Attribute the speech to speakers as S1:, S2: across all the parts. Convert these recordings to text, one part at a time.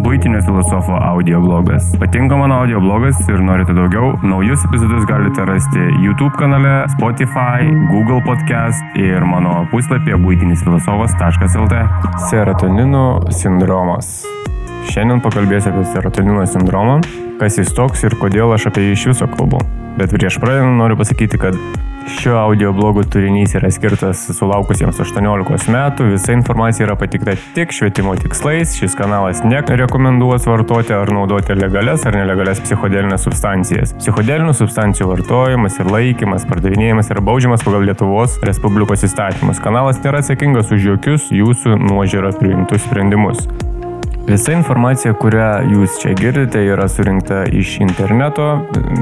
S1: Būtinio filosofo audio blogas. Patinka mano audio blogas ir norite daugiau? Naujus epizodus galite rasti YouTube kanale, Spotify, Google podcast ir mano puslapyje būtinisfilosofas.lt. Serotonino sindromas. Šiandien pakalbėsiu apie serotonino sindromą, kas jis toks ir kodėl aš apie jį iš viso kalbu. Bet prieš pradedant noriu pasakyti, kad šio audio blogo turinys yra skirtas sulaukusiems 18 metų, visa informacija yra patikta tik švietimo tikslais, šis kanalas nerekomenduos vartoti ar naudoti legales ar nelegales psichodelinės substancijas. Psichodelinių substancijų vartojimas ir laikymas, pardavinėjimas yra baudžiamas pagal Lietuvos Respublikos įstatymus. Kanalas nėra atsakingas už jokius jūsų nuožiūrą priimtus sprendimus. Visa informacija, kurią jūs čia girdite, yra surinkta iš interneto,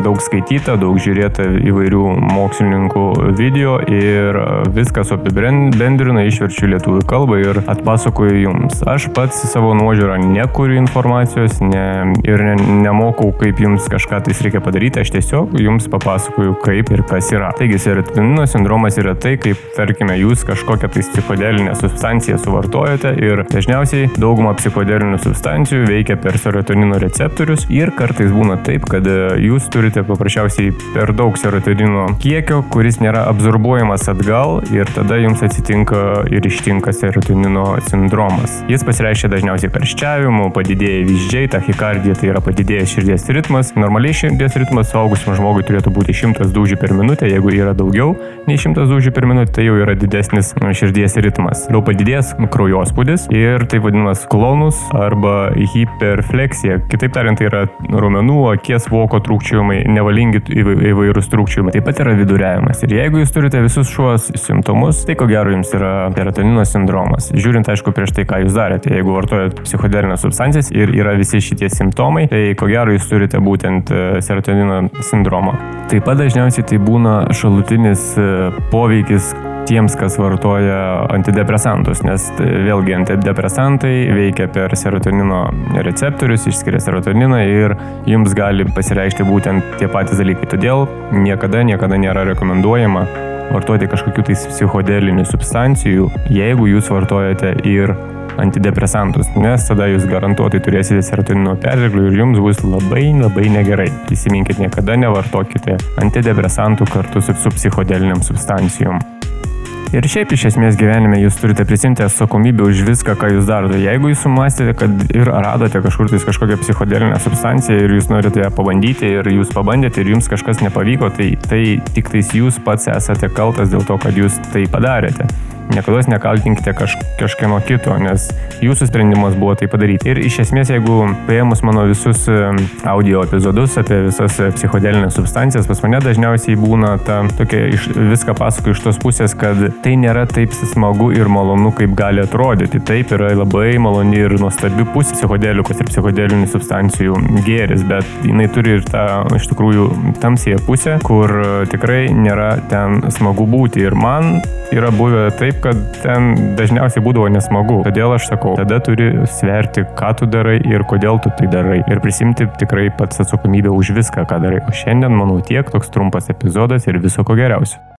S1: daug skaityta, daug žiūrėta įvairių mokslininkų video ir viskas apibendrina, išverčiu lietuvių kalbą ir atpasakoju jums. Aš pats savo nuožiūrą nekuriu informacijos ne, ir ne, nemokau, kaip jums kažką tais reikia padaryti, aš tiesiog jums papasakoju, kaip ir kas yra. Taigi, serotonino sindromas yra tai, kaip, tarkime, jūs kažkokią tais psichodelinę substanciją suvartojate ir dažniausiai daugumą psichodelinių substancijų veikia per serotonino receptorius ir kartais būna taip, kad e, jūs turite paprasčiausiai per daug serotonino kiekio, kuris nėra absorbuojamas atgal ir tada jums atsitinka ir ištinka serotonino sindromas. Jis pasireiškia dažniausiai karščiavimu, padidėja vyzdžiai, tachikardija tai yra padidėjęs širdies ritmas. Normaliai širdies ritmas suaugusiam žmogui turėtų būti 100 dūžių per minutę, jeigu yra daugiau nei 100 dūžių per minutę, tai jau yra didesnis širdies ritmas. Jau padidėjęs kraujospūdis ir tai vadinamas klonus arba hiperfleksija. Kitaip tariant, tai yra raumenų, akies voko trūkčiojimai, nevalingi įvairūs trūkčiojimai. Taip pat yra viduriavimas. Ir jeigu jūs turite visus šiuos simptomus, tai ko gero jums yra serotonino sindromas. Žiūrint, aišku, prieš tai, ką jūs darėte. Jeigu vartojate psichodelinės substancijas ir yra visi šitie simptomai, tai ko gero jūs turite būtent e, serotonino sindromą. Taip pat dažniausiai tai būna šalutinis e, poveikis tiems, kas vartoja antidepresantus, nes tai vėlgi antidepresantai veikia per serotonino receptorius, išskiria serotoniną ir jums gali pasireikšti būtent tie patys dalykai. Todėl niekada, niekada nėra rekomenduojama vartoti kažkokių tais psichodelinių substancijų, jeigu jūs vartojate ir antidepresantus, nes tada jūs garantuotai turėsite serotonino perteklių ir jums bus labai labai negerai. Įsiminkit, niekada nevartokite antidepresantų kartu su, su psichodeliniam substancijom. Ir šiaip iš esmės gyvenime jūs turite prisimti atsakomybę už viską, ką jūs darote. Jeigu jūs sumastėte, kad ir radote kažkur tais kažkokią psichodelinę substanciją ir jūs norite ją pabandyti ir jūs pabandėte ir jums kažkas nepavyko, tai tai tik tais jūs pats esate kaltas dėl to, kad jūs tai padarėte niekada nekaltinkite kaž, kažkieno kito, nes jūsų sprendimas buvo tai padaryti. Ir iš esmės, jeigu paėmus mano visus audio epizodus apie visas psichodelinės substancijas, pas mane dažniausiai būna ta tokia iš, viską pasako iš tos pusės, kad tai nėra taip smagu ir malonu, kaip gali atrodyti. Taip yra labai maloni ir nuostabi pusė psichodelikos ir psichodelinių substancijų gėris, bet jinai turi ir tą iš tikrųjų tamsėje pusę, kur tikrai nėra ten smagu būti. Ir man yra buvę taip, kad ten dažniausiai būdavo nesmagu. Todėl aš sakau, tada turi sverti, ką tu darai ir kodėl tu tai darai. Ir prisimti tikrai pats atsakomybę už viską, ką darai. O šiandien, manau, tiek toks trumpas epizodas ir viso ko geriausio.